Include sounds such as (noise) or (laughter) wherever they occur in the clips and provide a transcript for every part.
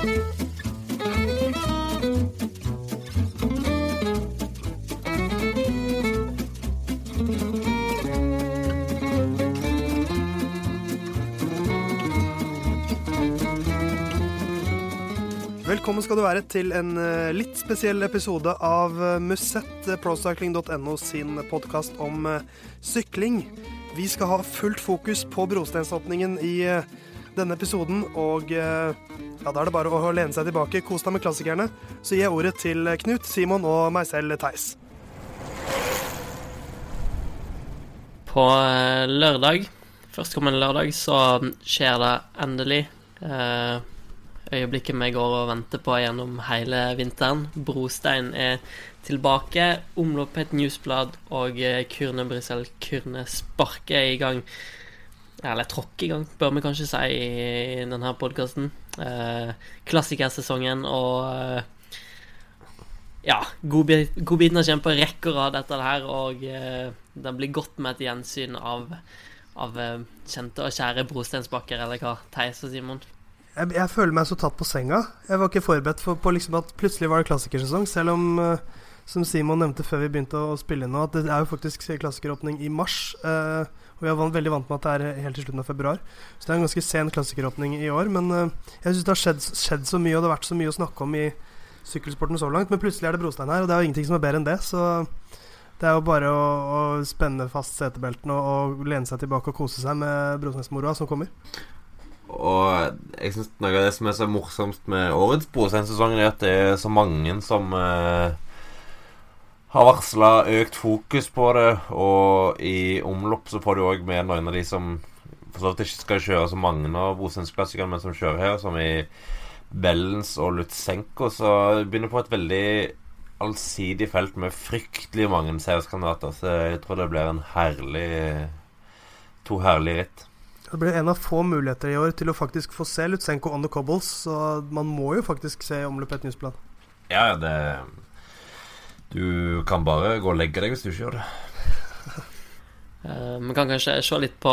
Velkommen skal du være til en eh, litt spesiell episode av eh, Musett, eh, procycling.no sin podkast om sykling. Vi skal ha fullt fokus på brosteinsåpningen i denne episoden, og eh, ja, da er det bare å lene seg tilbake, kos deg med klassikerne. Så gir jeg ordet til eh, Knut, Simon og meg selv, Theis. På eh, lørdag, førstkommende lørdag, så skjer det endelig. Øyeblikket vi går og venter på gjennom hele vinteren. Brostein er tilbake. Omlopp et newsblad, og Kurne Brussel Kurne sparker i gang. Eller tråkk i gang, bør vi kanskje si i denne podkasten. Eh, klassikersesongen og eh, ja, godbit, har kommer på rekke og rad etter det her, og eh, den blir godt med et gjensyn av, av eh, kjente og kjære brosteinsbakker, eller hva, Theis og Simon? Jeg, jeg føler meg så tatt på senga. Jeg var ikke forberedt for, på liksom at plutselig var det klassikersesong, selv om eh, som Simon nevnte før vi begynte å, spille nå, at det er jo faktisk klassikeråpning i mars. eh, og vi er veldig vant med at det er helt til slutten av februar. Så det er en ganske sen klassikeråpning i år. Men eh, jeg syns det har skjedd, skjedd så mye, og det har vært så mye å snakke om i sykkelsporten så langt. Men plutselig er det brostein her, og det er jo ingenting som er bedre enn det. Så det er jo bare å, å spenne fast setebeltene og, og lene seg tilbake og kose seg med brosteinsmoroa som kommer. Og jeg synes noe av det som er så morsomt med årets Brosteinsesong, er at det er så mange som eh, har varsla økt fokus på det. Og i omlopp så får du òg med noen av de som for så vidt ikke skal kjøre så mange av Brosteinsklassikerne, men som kjører her, som i Bellens og Lutsenko. Så begynner på et veldig allsidig felt med fryktelig mange seierskandidater. Så jeg tror det blir en herlig To herlige ritt. Det blir en av få muligheter i år til å faktisk få se Lutsenko on the cobbles, så man må jo faktisk se Omløp et nyhetsblad. Ja, det Du kan bare gå og legge deg hvis du ikke gjør det. (laughs) Eh, Vi kan kanskje se litt på,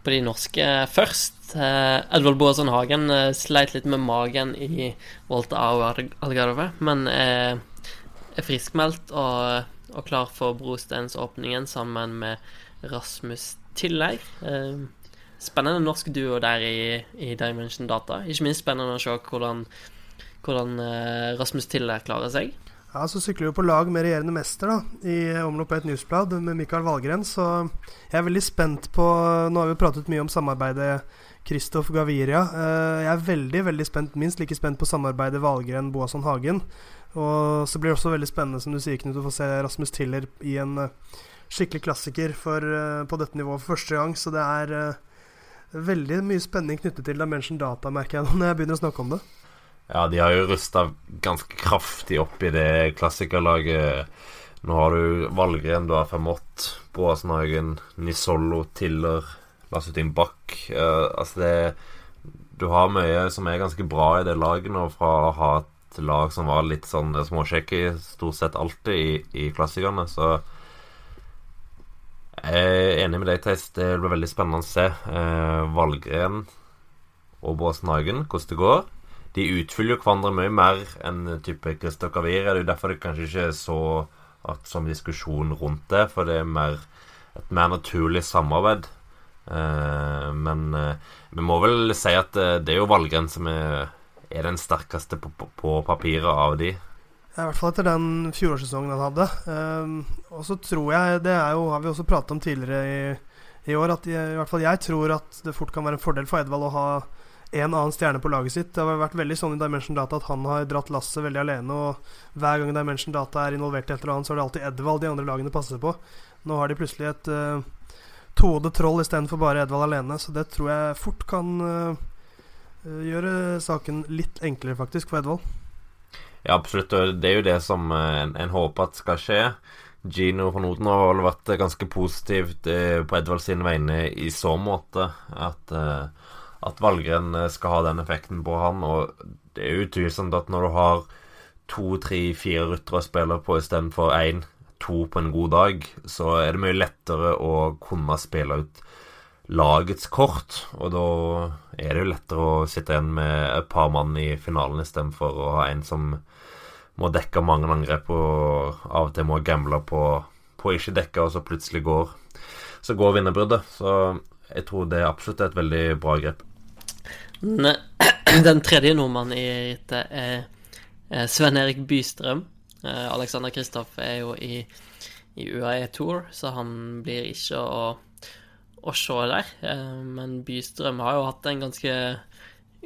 på de norske først. Eh, Edvald Boasson Hagen eh, sleit litt med magen i Volta Au Algarve, men er, er friskmeldt og, og klar for brosteinsåpningen sammen med Rasmus Tiller. Eh, Spennende norsk duo der i, i Dimension Data. Ikke minst spennende å se hvordan, hvordan Rasmus Tiller klarer seg. Ja, Så sykler vi på lag med regjerende mester da, i Omlopp et newsblad med Mikael Valgren, så jeg er veldig spent på Nå har vi pratet mye om samarbeidet Kristoff Gaviria. Eh, Jeg er veldig veldig spent, minst like spent på samarbeidet Valgren-Boasson Hagen. Og så blir det også veldig spennende, som du sier, Knut, å få se Rasmus Tiller i en eh, skikkelig klassiker for, eh, på dette nivået for første gang. Så det er veldig mye spenning knyttet til Dimension Data, merker jeg nå når jeg begynner å snakke om det. Ja, de har jo rusta ganske kraftig opp i det klassikerlaget. Nå har du Valgren, du har Fermott, Boasenhagen, Nisollo, Tiller, Lassutin Bach. Uh, altså det Du har mye som er ganske bra i det laget nå, fra å ha et lag som var litt sånn småsjekke stort sett alltid i, i klassikerne, så jeg er enig med deg, Theis. Det blir veldig spennende å se. Eh, Valgren og Båsen-Hagen, hvordan det går. De utfyller jo hverandre mye mer enn type Christer Kavir. Det er jo derfor det kanskje ikke er så at, som diskusjon rundt det, for det er mer, et mer naturlig samarbeid. Eh, men eh, vi må vel si at eh, det er jo Valgren som er, er den sterkeste på, på, papiret av de. Ja, I hvert fall etter den fjorårssesongen han hadde. Eh, og så tror jeg, det jo, har vi også pratet om tidligere i, i år, at jeg, i hvert fall jeg tror at det fort kan være en fordel for Edvald å ha en annen stjerne på laget sitt. Det har vært veldig sånn i Dimension Data at han har dratt lasset veldig alene. Og hver gang Dimension Data er involvert i et eller annet, så er det alltid Edvald de andre lagene passer på. Nå har de plutselig et uh, tohodet troll istedenfor bare Edvald alene, så det tror jeg fort kan uh, gjøre saken litt enklere, faktisk, for Edvald. Ja, absolutt. Og det er jo det som eh, en, en håper at skal skje. Gino von Oden har vel vært ganske positivt eh, på Edvald sine vegne i så måte. At, eh, at Valgren skal ha den effekten på han. Og det er utvilsomt at når du har to, tre, fire ryttere å spille på istedenfor én, to på en god dag, så er det mye lettere å kunne spille ut lagets kort. Og da er det jo lettere å sitte igjen med et par mann i finalen istedenfor å ha en som må dekke mange angrep og av og til må gamble på, på ikke dekke, og så plutselig går så går vinnerbruddet. Så jeg tror det er absolutt et veldig bra grep. (clears throat) Den tredje nordmannen i rittet er Sven Erik Bystrøm. Eh, Alexander Kristoff er jo i, i UAE Tour, så han blir ikke å, å se der. Eh, men Bystrøm har jo hatt en ganske,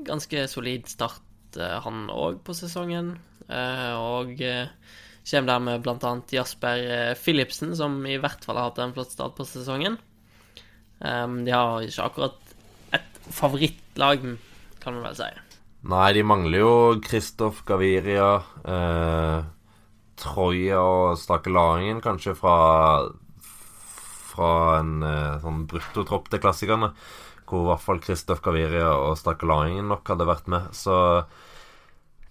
ganske solid start, eh, han òg, på sesongen. Og kommer der med bl.a. Jasper Philipsen, som i hvert fall har hatt en flott start på sesongen. De har ikke akkurat favorittlag, kan man vel si. Nei, de mangler jo Kristoff Gaviria, eh, Troja og Stakelaringen, kanskje fra fra en eh, sånn bruttotropp til klassikerne. Hvor i hvert fall Kristoff Gaviria og Stakelaringen nok hadde vært med. Så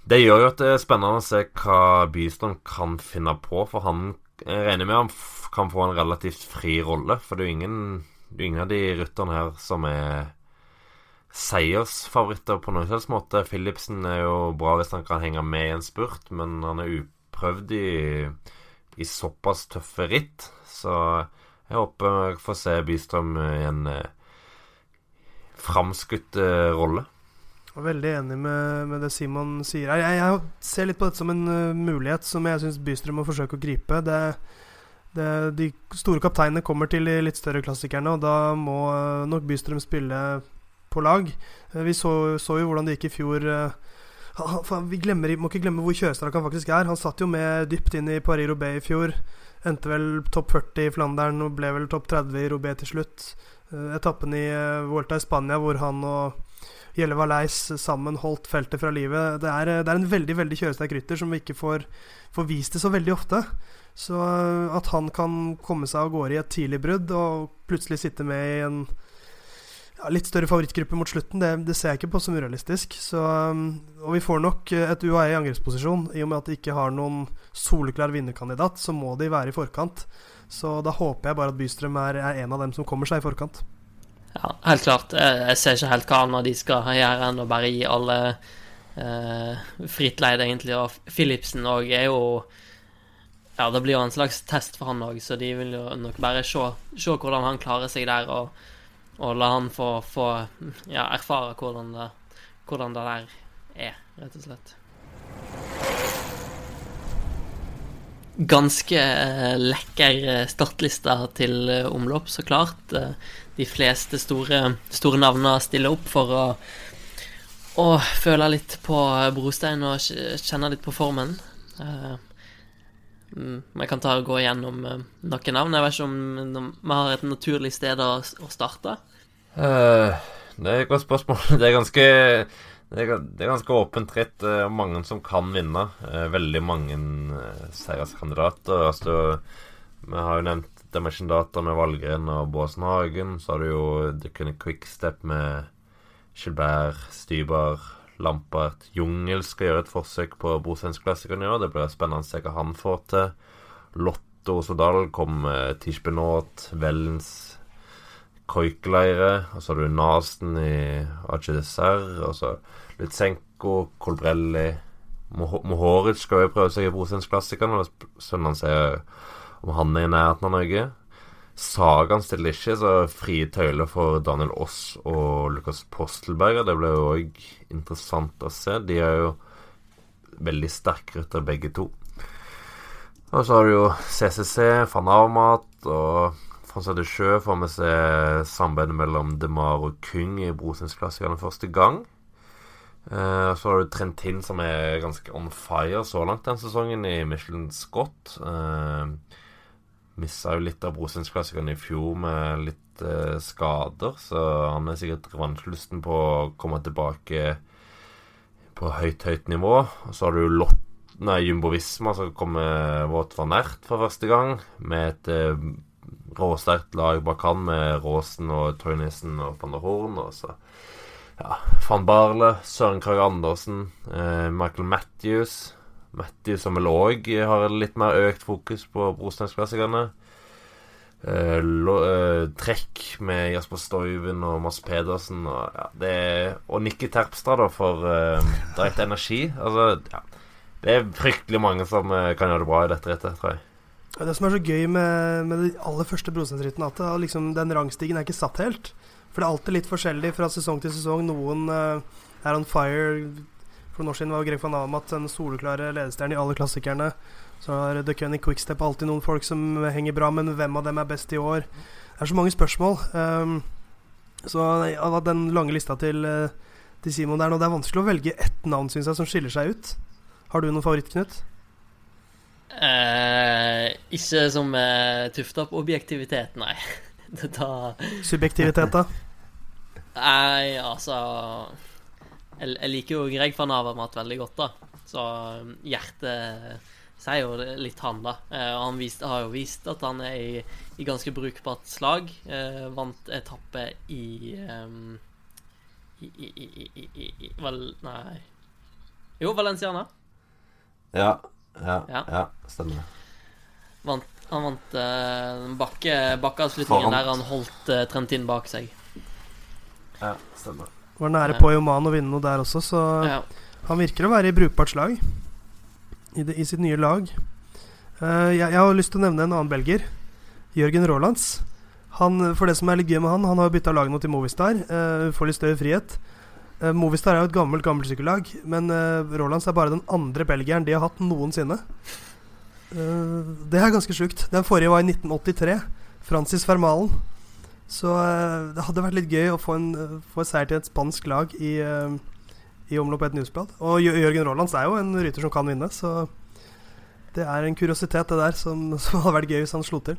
det gjør jo at det er spennende å se hva Bystrøm kan finne på. For han jeg regner med han kan få en relativt fri rolle. For det er jo ingen, ingen av de rytterne her som er seiersfavoritter på noen slags måte. Philipsen er jo bra hvis han kan henge med i en spurt, men han er uprøvd i, i såpass tøffe ritt. Så jeg håper jeg får se Bystrøm i en eh, framskutt eh, rolle. Veldig enig med, med, det Simon sier. Jeg, jeg, ser litt på dette som en uh, mulighet som jeg syns Bystrøm må forsøke å gripe. Det, det, de store kapteinene kommer til de litt større klassikerne, og da må uh, nok Bystrøm spille på lag. Uh, vi så, så, jo hvordan det gikk i fjor. vi glemmer, må ikke glemme hvor kjøresterk han faktisk er. Han satt jo med dypt inn i Paris-Roubais i fjor. Endte vel topp 40 i Flandern og ble vel topp 30 i Roubais til slutt. etappen i Volta i Spania hvor han og Gjelle Valais sammen holdt feltet fra livet. Det er, det er en veldig veldig kjøresterk rytter som vi ikke får, får, vist det så veldig ofte. Så at han kan komme seg av gårde i et tidlig brudd og plutselig sitte med i en ja, litt større favorittgruppe mot slutten, det, det, ser jeg ikke på som urealistisk. Så, og vi får nok et UAE i angrepsposisjon. I og med at de ikke har noen soleklar vinnerkandidat, så må de være i forkant. Så da håper jeg bare at Bystrøm er, er en av dem som kommer seg i forkant. Ja, helt klart. Jeg ser ikke helt hva annet de skal gjøre enn å bare gi alle eh, fritt leid, egentlig. Og Philipsen òg er jo Ja, det blir jo en slags test for han òg, så de vil jo nok bare se, se, hvordan han klarer seg der, og, og la han få, få ja, erfare hvordan det, hvordan det der er, rett og slett. Ganske eh, lekker eh, startliste til eh, omlopp, så klart de fleste store, store navnene stiller opp for å, å føle litt på brostein og kjenne litt på formen. Uh, jeg kan ta og gå igjennom uh, noen navn. Jeg vet ikke om vi har et naturlig sted å, å starte? Uh, det er et godt spørsmål. (laughs) Det er ganske det er, det er ganske åpent ritt. Uh, mange som kan vinne. veldig mange seierskandidater. Altså, vi har jo nevnt Dimension Data med Valgren og Båsenhagen. Så har du jo The Quickstep med Gilbert, Stybar, Lampert. Jungel skal gjøre et forsøk på Brosens-klassikeren i år. Det blir spennende å se hva han får til. Lotto Osodal kom med Tischbenot, Vellens Koikeleire. Og så har du Nasten i ACDSR. Og så Lutsenko, Kolbrelli Mohoric skal jo prøve seg i Bosensklassikeren. Sønnen hans er om han er i nærheten av Norge. Sagaen stiller ikke, så frie tøyler for Daniel Aas og Lukas Postelberger. Det ble jo òg interessant å se. De er jo veldig sterke ryttere, begge to. Og så har du jo CCC, van og Francois de Sjø får med se samarbeidet mellom DeMar og Kung i Brosens-klassikerne første gang. Uh, så har du Trentin, som er ganske on fire så langt den sesongen, i Michelin Scott. Uh, Missa jo litt av Brosens-klassikeren i fjor med litt eh, skader, så han er sikkert revansjelysten på å komme tilbake på høyt, høyt nivå. Og så har du Lott, nei, Jumbo Visma som kommer Våt van Ert for første gang, med et eh, råsterkt lag bak han med Råsen og Toynissen og van der Horn. Og så ja, van Barle, Søren Krag Andersen, eh, Michael Matthews Matthew som vel òg har litt mer økt fokus på Brosteinsklassikerne. Uh, eh, trekk med Jasper Stoiven og Mads Pedersen og, ja, det, og Nikki Terpstra, da, for uh, direkte energi. Altså, ja, det er fryktelig mange som eh, kan gjøre det bra i dette rittet, tror jeg. Det som er så gøy med, med de aller første brostensrittene, at liksom, den rangstigen er ikke satt helt. For det er alltid litt forskjellig fra sesong til sesong. Noen eh, er on fire. For noen år siden var Greg van Amat den soleklare ledestjernen i alle klassikerne. Så har The Cunning Quickstep alltid noen folk som henger bra, men hvem av dem er best i år? Det er så mange spørsmål. Um, så av den lange lista til, eh, til Simon der nå, det er vanskelig å velge ett navn, syns jeg, som skiller seg ut. Har du noen favoritt, Knut? Eh, ikke som er tufta på objektivitet, nei. (laughs) Det tar Subjektivitet, da? Nei, altså Jeg, jeg liker jo Greg van Avermaet veldig godt, da. Så um, hjertet sier jo litt han, da. Eh, han vist, har jo vist at han er i, i ganske brukbart slag. Eh, vant etappe i, um, i, i, i, i, i, i Val... Nei Jo, Valenciana. Ja, ja, Ja. ja stemmer. Vant, han vant uh, bakke, bakkeavslutningen der han holdt uh, Trentin bak seg. Ja, stemmer. Var nære på i Oman å vinne noe der også, så Ja. han virker å være i brukbart slag. I, det, i sitt nye lag. Uh, jeg, jeg har lyst til å nevne en annen belger. Jørgen Rålands Han, for det som er litt gøy med han, han har bytta lag nå til Movistar. Uh, får litt større frihet. Uh, Movistar er jo et gammelt gammelt sykkellag, men uh, Rolands er bare den andre belgieren de har hatt noensinne. Det er ganske sjukt. Den forrige var i 1983. Francis Fermalen. Så eh, det hadde vært litt gøy å få en, eh, få en seier til et spansk lag i, uh, i omlopp et newsblad. Og Jørgen Rolands er jo en rytter som kan vinne, så det er en kuriositet, det der, som, (laughs) som hadde vært gøy hvis han slo til.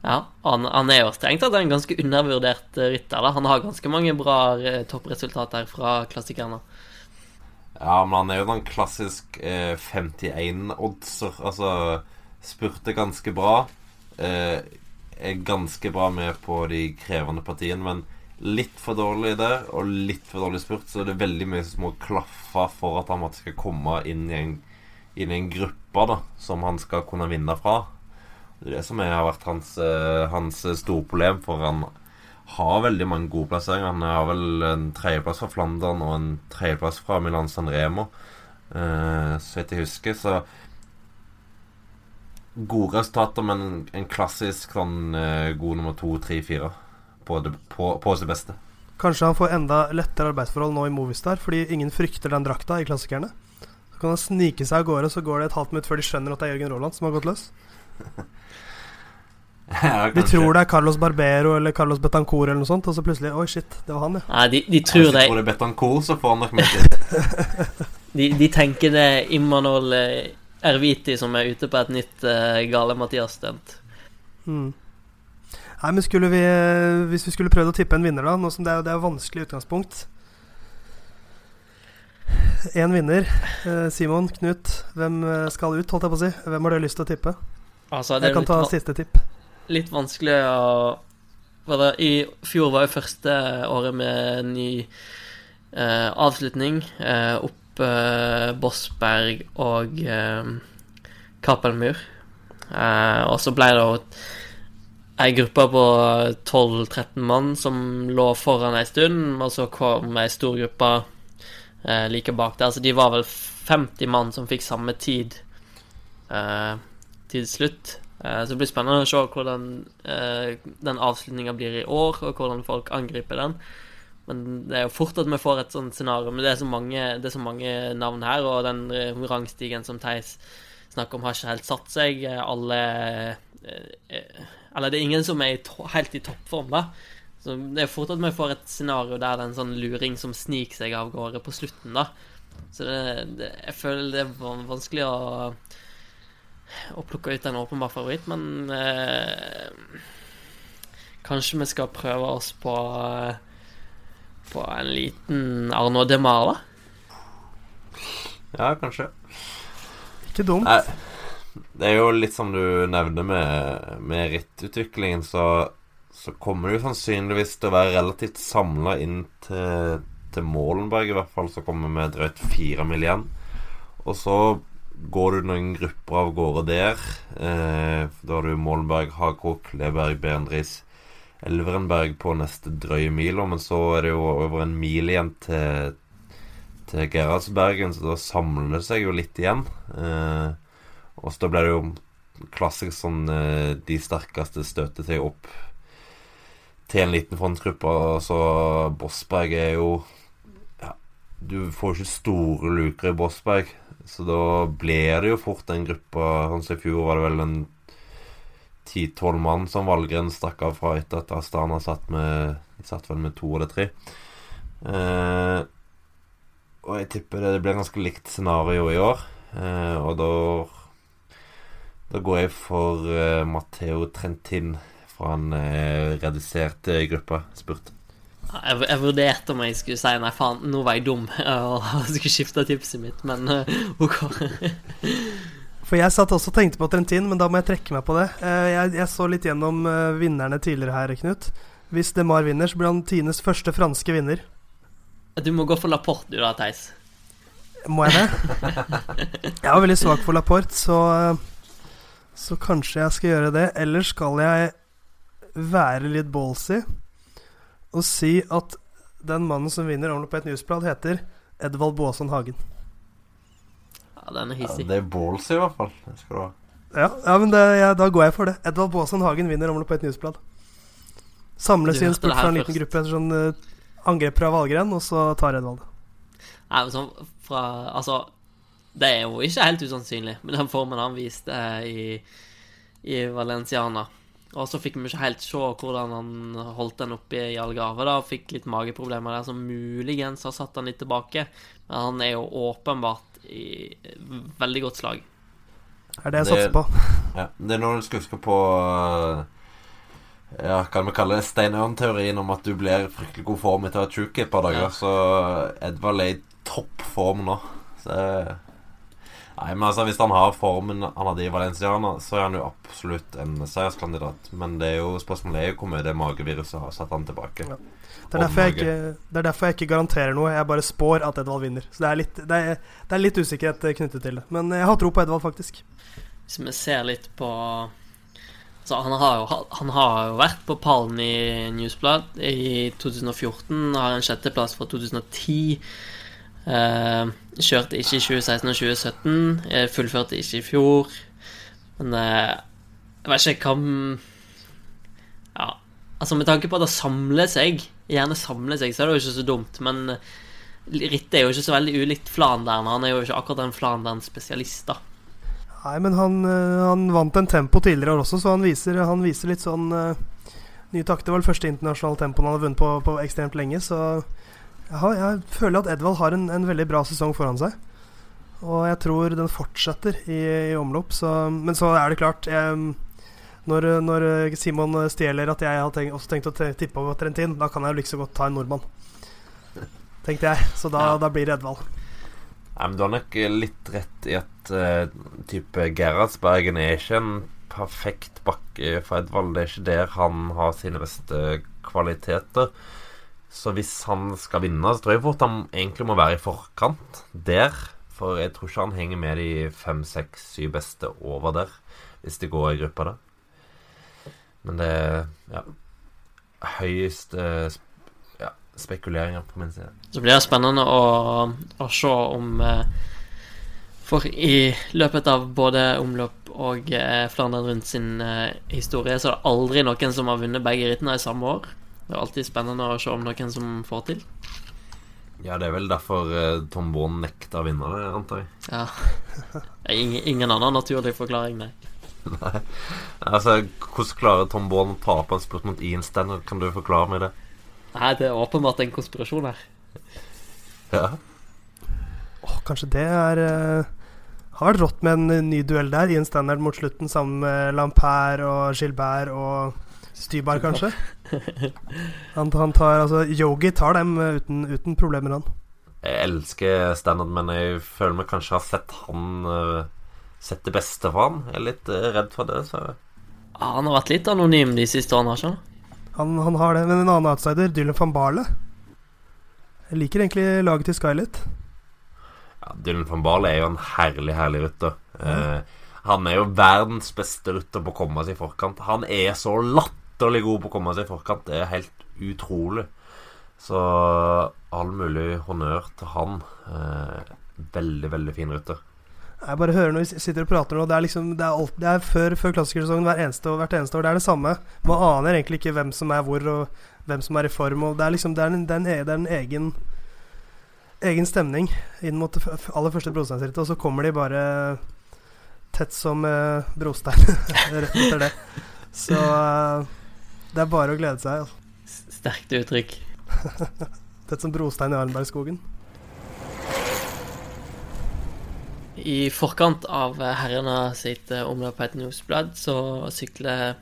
Ja, han, han er jo strengt tatt en ganske undervurdert eh, rytter. da Han har ganske mange bra eh, toppresultater fra klassikerne. Ja, men han er jo den klassisk eh, 51-oddser. Altså spurte ganske bra. Eh, er ganske bra med på de krevende partiene, men litt for dårlig der, og litt for dårlig spurt, så det er veldig mye som må klaffe for at han skal komme inn i en, inn i en gruppe da, som han skal kunne vinne fra. Det er det som har vært hans, eh, hans store problem, for han har veldig mange gode plasseringer. Han har vel en tredjeplass fra Flandern og en tredjeplass fra Milan San Remo, eh, så vidt jeg husker. Så gode resultater, men en, en klassisk sånn eh, god nummer to, tre, fire på, det, på, på sitt beste. Kanskje han får enda lettere arbeidsforhold nå i Movistar, fordi ingen frykter den drakta i klassikerne. Så kan han snike seg av gårde, så går det et halvt minutt før de skjønner at det er Jørgen Roland som har gått løs. (laughs) Ja, De tror det er Carlos Barbero eller Carlos Betancourt eller noe sånt, og så plutselig Oi, shit, det var han, ja. Nei, de, de tror Hvis det jeg tror det er Betancourt, så får han nok (laughs) mye tid. de, de tenker det er Immanuel eh, Erviti som er ute på et nytt uh, Gale Mathias-stunt. Mm. Nei, men skulle vi eh, Hvis vi skulle prøvd å tippe en vinner, da, nå som det er, det er vanskelig utgangspunkt Én vinner. Eh, Simon, Knut, hvem eh, skal ut, holdt jeg på å si? Hvem har du lyst til å tippe? Altså, Jeg kan ta siste tipp. litt vanskelig å det, I fjor var jo første året med ny eh, avslutning. Eh, opp eh, Bossberg og eh, Kappelmur. Eh, og så ble det jo ei gruppe på 12-13 mann som lå foran ei stund, og så kom ei stor gruppe eh, like bak der. Så de var vel 50 mann som fikk samme tid eh, til slutt. Eh, så det blir spennende å se hvordan eh, den avslutninga blir i år, og hvordan folk angriper den. Men det er jo fort at vi får et sånt scenario. Men det er så mange, er så mange navn her, og den rangstigen som Theis snakker om, har ikke helt satt seg. Alle eh, Eller det er ingen som er helt i toppform, da. Så det er fort at vi får et scenario der det er en sånn luring som sniker seg av gårde på slutten, da. Så det, det, jeg føler det er vanskelig å å plukke ut en åpenbar favoritt, men eh, Kanskje vi skal prøve oss på eh, På en liten Arnaud Demar, da? Ja, kanskje. Ikke dumt. Nei, det er jo litt som du nevner med, med rittutviklingen, så, så kommer du sannsynligvis til å være relativt samla inn til, til Målenberg, i hvert fall, så kommer vi med drøyt fire mil igjen. Og så går du noen grupper av gårde der. Eh, da har du Målenberg, Hagkok, Leberg, Berendris, Elverenberg på neste drøye mila. Men så er det jo over en mil igjen til, til Gerhardsbergen, så da samler det seg jo litt igjen. Eh, og så da blir det jo klassisk sånn eh, de sterkeste støter seg opp til en liten frontgruppe. Og så Bossberg er jo ja, Du får ikke store luker i Bossberg, så da blir det jo fort den gruppa Sånn i fjor var det vel en ti-tolv mann som Valgren stakk av fra etter at Astana satt med Satt vel med to eller tre. Eh, og jeg tipper det, det blir ganske likt scenario i år. Eh, og da Da går jeg for eh, Matteo Trentin fra en eh, redusert eh, gruppe. Spurt. Jeg vurderte om jeg skulle si nei, faen, nå var jeg dum (laughs) og skulle skifte tipset mitt, men eh, OK. (laughs) For jeg satt også og tenkte på Trentin, men da må jeg trekke meg på det. Eh, jeg, jeg så litt gjennom eh, vinnerne tidligere her, Knut. Hvis DeMar vinner, så blir han Tines første franske vinner. Du må gå for Laporte, du da, Theis. Må jeg det? (laughs) Jeg var veldig svak for Laporte, så, eh, så kanskje jeg skal gjøre det. Eller skal jeg være litt ballsy og si at den mannen som vinner Omlopp på et newsblad, heter Edvald Boasson Hagen. Den er Ja, det er ballsy, i hvert fall. Det skal du ha. Ja, ja men det, ja, da går jeg for det. Edvald Boasson Hagen vinner Omlopp på et newsblad. Samles i en spurt fra en liten først. gruppe etter sånn uh, angrep fra Valgren, og så tar Edvald det. Nei, men sånn fra Altså, det er jo ikke helt usannsynlig med den formen han viste i, i Valenciana. Og så fikk vi ikke helt se hvordan han holdt den oppe i Algarve. da, Fikk litt mageproblemer der som muligens har satt han litt tilbake. Men han er jo åpenbart i veldig godt slag. Er det jeg Det- satser på. (laughs) Ja, det er noe du skal huske på øh, Ja, kan vi kalle det Stein Ørn-teorien om at du blir i fryktelig god form etter å ha vært et par dager. Ja. Så Edvard er i topp form nå. Så Nei, men altså Hvis han har formen han hadde i Valenciana, så er han jo absolutt en seierskandidat. Men det er jo spørsmålet er jo hvor mye det mageviruset har satt han tilbake. Ja. Det er, derfor jeg ikke, det er derfor jeg ikke garanterer noe. Jeg bare spår at Edvald vinner. Så det er litt, det er, det er litt usikkerhet eh, knyttet til det. Men jeg har tro på Edvald, faktisk. Hvis vi ser litt på Så han har jo, han har jo vært på pallen i Newsblad i 2014. Har en sjetteplass fra 2010. Eh, kjørte ikke i 2016 og 2017. eh, fullførte ikke i fjor. Men eh, jeg vet ikke hva Ja, altså med tanke på at det samler seg, gjerne samler seg, så er det jo ikke så dumt. Men Ritte er jo ikke så veldig ulikt Flandern. Han er jo ikke akkurat en Flandern-spesialist, da. Nei, men han, eh, han vant en tempo tidligere også, så han viser, han viser litt sånn uh, nye takter. Det var det første internasjonale tempoen han har vunnet på, på ekstremt lenge, så jeg, jeg føler at Edvald har en, en veldig bra sesong foran seg. Og jeg tror den fortsetter i, i omlopp, så Men så er det klart jeg, når, når Simon stjeler at jeg har tenkt, også tenkt å tippe over Trentin, da kan jeg jo like så godt ta en nordmann. (laughs) Tenkte jeg. Så da, Ja. da blir det Edvald. Ja, men Du har nok litt rett i at uh, type Gerhardsbergen er ikke en perfekt bakke for Edvald. Det er ikke der han har sine beste kvaliteter. Så hvis han skal vinne, så tror jeg fort han egentlig må være i forkant der. For jeg tror ikke han henger med de fem, seks, syv beste over der, hvis det går i gruppa der. Men det er ja, høyest eh, ja, spekuleringer på min side. Så blir det spennende å, å se om eh, For i løpet av både omløp og eh, Flandern rundt sin historie, så er det aldri noen som har vunnet begge rittene i samme år. Det er alltid spennende å se om noen som får til. Ja, det er vel derfor Tom Bourne nekta å vinne det, antar jeg. Ja. (laughs) Ingen, ingen annen naturlig forklaring, nei. Nei. Altså, hvordan klarer Tom Bourne å tape en spurt mot Ian Stannard? Kan du forklare meg det? Nei, det er åpenbart en konspirasjon her. Ja. Åh, kanskje det er uh, Har vært rått med en eh, ny duell der, Ian en standard mot slutten, sammen med Lampert og Gilbert og Stybar, kanskje. Han, han tar Altså, Yogi tar dem eh, uten, uten problemer, han. Jeg elsker Standard, men jeg føler meg kanskje har sett han eh, Sett det beste for han. Jeg er litt eh, redd for det. Så. Ja, han har vært litt anonym de siste årene, har ikke han? han. Har det. Men en annen outsider, Dylan van Barle Jeg liker egentlig laget til Sky litt. ja, Dylan van Barle er jo en herlig, herlig rytter. Eh, han er jo verdens beste rytter på å komme seg i forkant. Han er så latterlig god på å komme seg i forkant. Det er helt utrolig. Så all mulig honnør til han. Eh, veldig, veldig fin rytter. Jeg bare hører når vi sitter og prater nå Det er liksom Det er, alt, det er før, før klassikersesongen hvert eneste, hvert eneste år. Det er det samme. Man aner egentlig ikke hvem som er hvor, og hvem som er i form. Og det er liksom Det er en, det er en, e- det er en egen Egen stemning inn mot det aller første brosteinsrittet, og så kommer de bare tett som uh, brostein (laughs) rett etter det. Så eh, det er bare å glede seg. Altså. Sterkt uttrykk. (laughs) Tett som brostein i Arnbergskogen. I forkant av eh, herrene sitt eh, omløp på et newsblad, så sykler,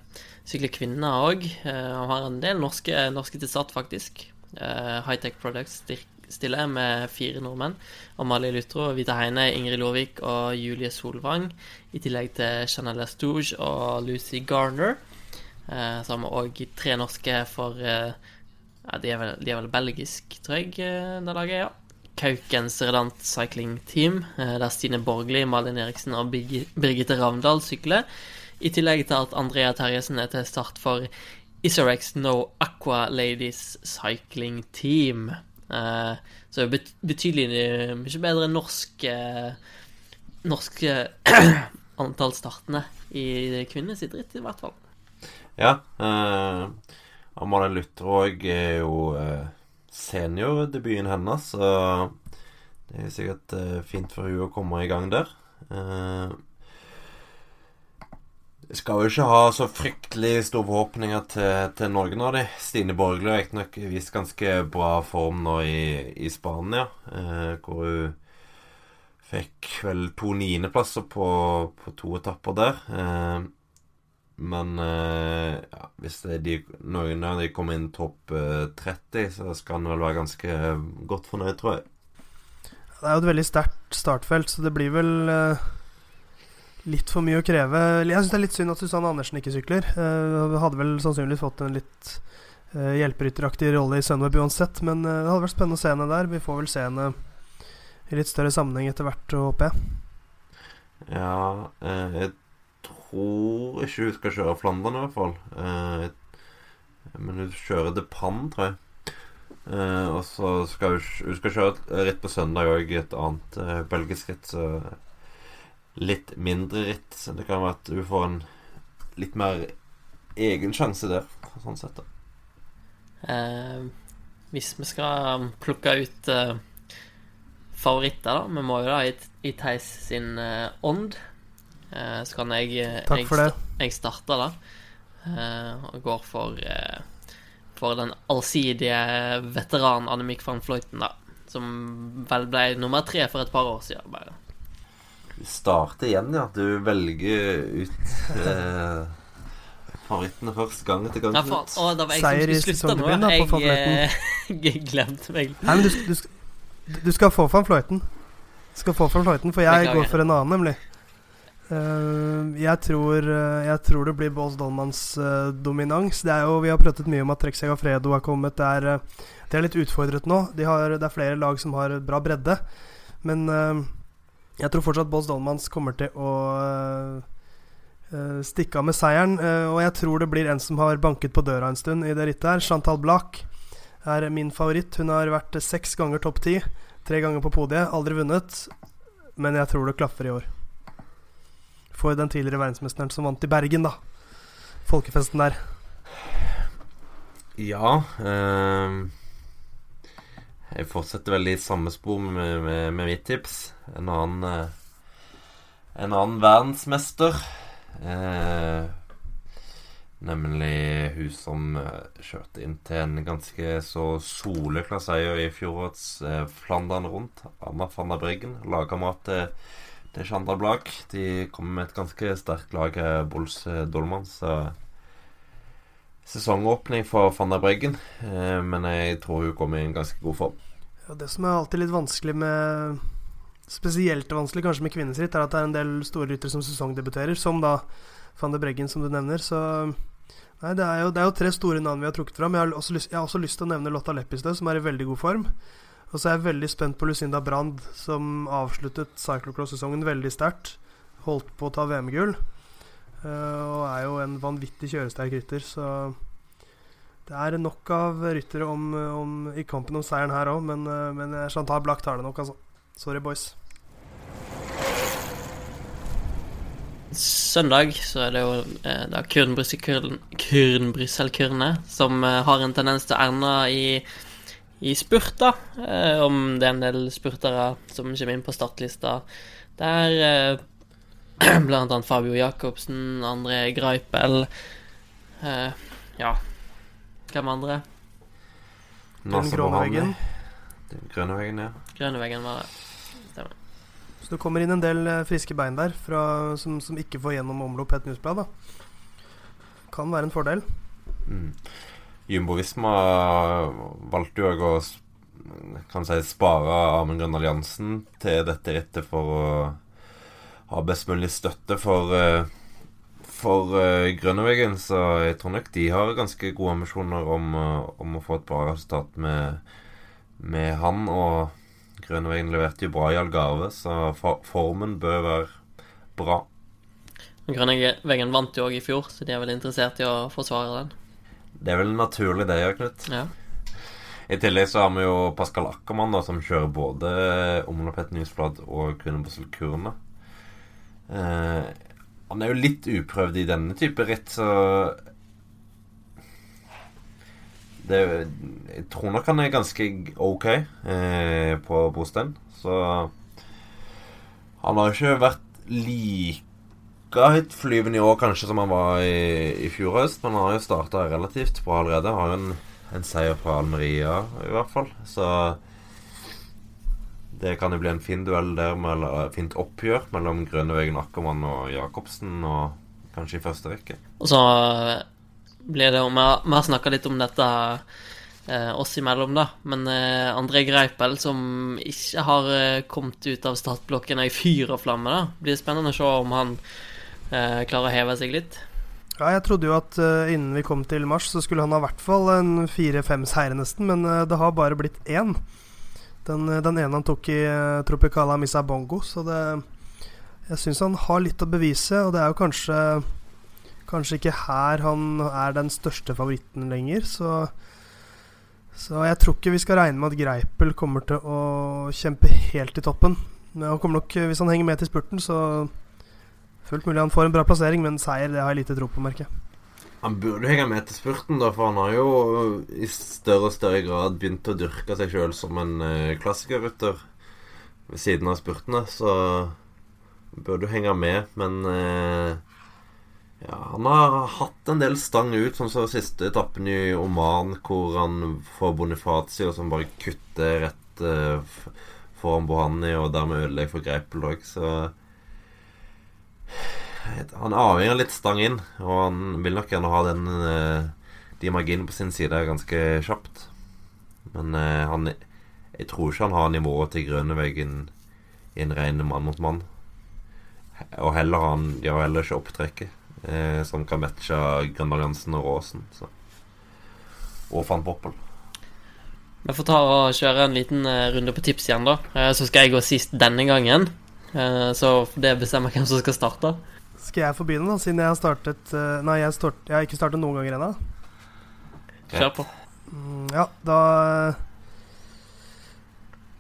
sykler kvinnene òg. Han har en del norske, norske til start, faktisk. Eh, Hightech Products stiller med fire nordmenn. Amalie Lutro, Vita Heine, Ingrid Lovik og Julie Solvang. I tillegg til Chanel Estouge og Lucy Garner. Eh, så har vi òg tre norske for eh, ja, de, er vel, vel belgisk, tror jeg, eh, det laget, ja. Kaukens Redant Cycling Team, eh, der Stine Borgli, Malin Eriksen og Birgitte Ravndal sykler. I tillegg til at Andrea Terjesen er til start for Isorex No Aqua Ladies Cycling Team. Eh, så bet betydelig eh, mye bedre norske norsk Norsk eh, (clears throat) antall startende i kvinnenes idrett, i hvert fall. Ja. Eh, Amalie Lutterøg er jo eh, seniordebuten hennes, så det er sikkert eh, fint for hun å komme i gang der. Eh, jeg skal jo ikke ha så fryktelig store forhåpninger til, til noen av de. Stine Borgli har riktignok vist ganske bra form nå i, i Spania, eh, hvor hun fikk vel to niendeplasser på, på to etapper der. Eh, men eh, ja, hvis det de, noen av de kommer inn topp eh, 30, så skal han vel være ganske godt fornøyd, tror jeg. Det er jo et veldig sterkt startfelt, så det blir vel eh, litt for mye å kreve. Jeg syns det er litt synd at Susanne Andersen ikke sykler. Uh, hadde vel sannsynligvis fått en litt uh, hjelperytteraktig rolle i Sunweb uansett, men eh, det hadde vært spennende å se henne der. Vi får vel se henne i litt større sammenheng etter hvert, håper jeg. Ja, eh, jeg tror ikke hun skal kjøre Flandern, i hvert fall. Eh, men hun kjører De Pan, tror jeg. Eh, og så skal hun, hun skal kjøre ritt på søndag òg, et annet eh, belgisk ritt. Så litt mindre ritt. Så det kan være at hun får en litt mer egen sjanse der, sånn sett. da Eh, hvis vi skal plukke ut eh, favoritter, da Vi må jo da i, i Theis sin eh, ånd. Eh, så kan jeg eh, Takk jeg, for det. Jeg starter, da. Eh, og går for For den allsidige veteran Annemiek van Vleuten, da. Som vel ble nummer tre for et par år siden, bare. Du starter igjen, ja. Du velger ut eh, favorittene først, gang etter gang. Ja, faen. Å, da var jeg Seier i som skulle slutte nå. på Jeg, (laughs) jeg glemte meg. Nei, men du, du, du skal få fram Fløyten. Du skal få fram Fløyten, for jeg går for en annen, nemlig. Eh, jeg, tror, uh, jeg tror det blir Bås Dolmans uh, dominans. Det er jo, vi har pratet mye om at Trek Segafredo har kommet. Det er, det er litt utfordret nå. De har, det er flere lag som har bra bredde. Men jeg tror fortsatt Bås Dolmans kommer til å stikke av med seieren. og jeg tror det blir en som har banket på døra en stund i det rittet her. Chantal Blak er min favoritt. Hun har vært seks ganger topp ti. Tre ganger på podiet. Aldri vunnet. Men jeg tror det klaffer i år. For den tidligere verdensmesteren som vant i Bergen, da. Folkefesten der. Ja Eh, Jeg fortsetter vel i samme spor med, med, med mitt tips. En annen eh, En annen verdensmester. Eh, nemlig hun som eh, kjørte inn til en ganske så soleklar seier i fjorårets eh, Flandern rundt. Anna van der Bryggen, lagkamerat til, til Chandra Blak. De kommer med et ganske sterkt lag, eh, Bols eh, Dolman. Så sesongåpning for van der Breggen, eh, men jeg tror hun kommer i en ganske god form. Ja, det som er alltid litt vanskelig med Spesielt vanskelig kanskje med kvinnens ritt, er at det er en del store ryttere som sesongdebuterer, som da van der Breggen, som du nevner. Så Nei, det er jo, det er jo tre store navn vi har trukket fram. Jeg har også lyst, jeg har også lyst til å nevne Lotta Leppestø, som er i veldig god form. Og så er jeg veldig spent på Lucinda Brand, som avsluttet cyclocross-sesongen veldig sterkt. Holdt på å ta VM-gull. eh, og er jo en vanvittig kjøresterk rytter, så det er nok av ryttere i kampen om seieren her òg, men, eh, men Chantal Black tar det nok, altså. Sorry, boys. Søndag så er det jo eh, da Kyrn-Brussel-Kyrne som eh, har en tendens til å ende i, i spurter. Eh, om det er en del spurtere som kommer inn på startlista. Der eh, (clears throat) blant annet Fabio Jacobsen, André Greipel eh, Ja, hvem andre? Den grønne veggen, ja. Grønne veggen var det. Så det kommer inn en del friske bein der fra, som, som ikke får gjennom omlopp et newsblad. da. Kan være en fordel. Mm. Jumbo Visma valgte jo å kan si, spare Amund Grønn Alliansen til dette rittet for å ha best mulig støtte for eh, for Grønnevegen. Grønneveggen, så jeg tror nok de har ganske gode ambisjoner om, eh, om å få et bra resultat med, med han. Og Grønneveggen leverte jo bra i Algarve, så formen bør være bra. Grønneveggen vant jo òg i fjor, så de er vel interessert i å forsvare den. Det er vel naturlig, det, ja, Knut. Ja. I tillegg så har vi jo Pascal Ackermann, da, som kjører både Omlopet Newsblad og Kvinnebosel Kurne. Eh, han er jo litt uprøvd i denne type ritt, så det, Jeg tror nok han er ganske ok eh, på Bostein, så Han har jo ikke vært like høytflyvende i år kanskje som han var i, i fjor høst, men han har jo starta relativt bra allerede. Har jo en, en seier fra Almeria, i hvert fall. Så det kan jo bli en fin duell der, med, eller fint oppgjør mellom Grønnevegen, Akkermann og Jacobsen, og kanskje i første rekke. Og så eh, blir det jo Vi har, snakka litt om dette eh, oss imellom, da. Men eh, André Greipel, som ikke har eh, kommet ut av startblokkene i fyr og flamme, da. Blir det spennende å se om han eh, klarer å heve seg litt. Ja, jeg trodde jo at uh, innen vi kom til mars, så skulle han ha i hvert fall en fire-fem seire nesten, men uh, det har bare blitt én. Den, eh, den ene han tok i uh, Tropicala Misa Bongo, så det Jeg syns han har litt å bevise, og det er jo kanskje Kanskje ikke her han er den største favoritten lenger, så Så jeg tror ikke vi skal regne med at Greipel kommer til å kjempe helt i toppen. Men han kommer nok, hvis han henger med til spurten, så Fullt mulig han får en bra plassering, men seier det har jeg lite tro på, merker jeg. Han burde henge med til spurten, da, for han har jo i større og større grad begynt å dyrke seg sjøl som en eh, klassikerrytter ved siden av spurtene, så burde henge med, men eh, ja, han har hatt en del stang ut, som som siste etappen i Oman, hvor han får Bonifazio som bare kutter rett uh, foran Bohani, og dermed ødelegger for Greipel òg, så han avhenger litt stang inn, og han vil nok gjerne ha den eh, de marginene på sin side ganske kjapt. Men eh, han Jeg tror ikke han har nivået til Grønneveggen i en ren mann mot mann. Og heller han De har heller ikke opptrekket eh, som kan matche Grønalliansen og Råsen. Og van Poppel. Vi får ta og kjøre en liten eh, runde på tips igjen, da. Så skal jeg gå sist denne gangen. Eh, så det bestemmer hvem som skal starte. Skal jeg få begynne, da, siden jeg har startet eh, Nei, jeg, start, jeg har ikke startet noen ganger ennå. Kjør på. Mm, ja, da eh,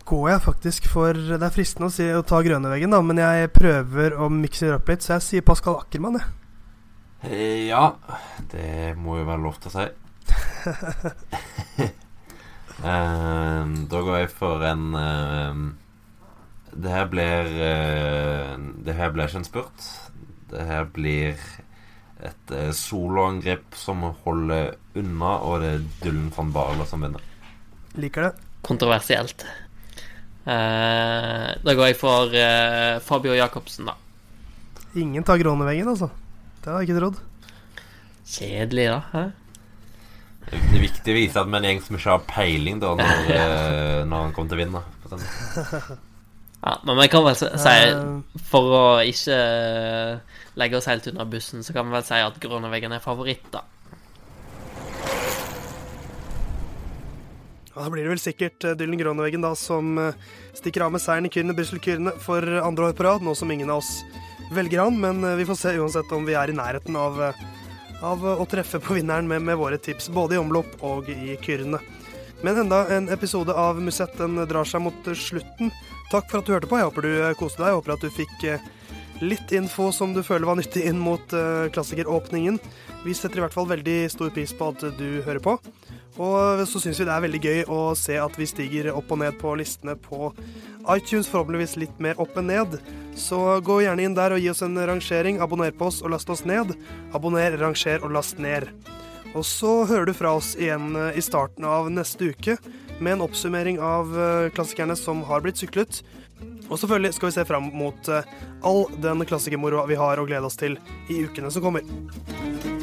går jeg faktisk for Det er fristende å, si, å ta grønneveggen, da, men jeg prøver å mikse det opp litt, så jeg sier Pascal Ackermann, jeg. Eh, ja, det må jo være lov til å si. (laughs) (laughs) Da går jeg for en Det her blir eh, Det her blir ikke en spurt. Det her blir et eh, soloangrep som holder unna, og det er Dullen van Barle som vinner. Liker det. Kontroversielt. Uh, da går jeg for uh, Fabio Jacobsen, da. Ingen tar grønneveggen, altså. Det hadde jeg ikke trodd. Kjedelig, da. Hæ? Det er viktig å vise at vi er en gjeng som ikke har peiling da når, (laughs) når han kommer til å vinne. (laughs) Ja, men vi kan vel si, Eh, For å ikke eh, legge oss helt under bussen, så kan vi vel si at Grønneveggen er favoritt, da. Da blir det vel sikkert eh, Dylan Grønneveggen da som stikker av med seieren i Kyrne Brussel-Kyrne for andre år på rad, nå som ingen av oss velger han. Men vi får se uansett om vi er i nærheten av, av å treffe på vinneren med, med våre tips, både i omlopp og i Kyrne. Men enda en episode av Musett den drar seg mot slutten. Takk for at du hørte på. Jeg håper du eh, koste deg. Jeg håper at du fikk eh, litt info som du føler var nyttig inn mot uh, klassikeråpningen. Vi setter i hvert fall veldig stor pris på at du hører på. Og så syns vi det er veldig gøy å se at vi stiger opp og ned på listene på iTunes, forhåpentligvis litt mer opp enn ned. Så gå gjerne inn der og gi oss en rangering. Abonner på oss og last oss ned. Abonner, ranger og last ned. Og så hører du fra oss igjen eh, i starten av neste uke med en oppsummering av eh, klassikerne som har blitt syklet. Og selvfølgelig skal vi se fram mot eh, all den klassikermoroa vi har å glede oss til i ukene som kommer.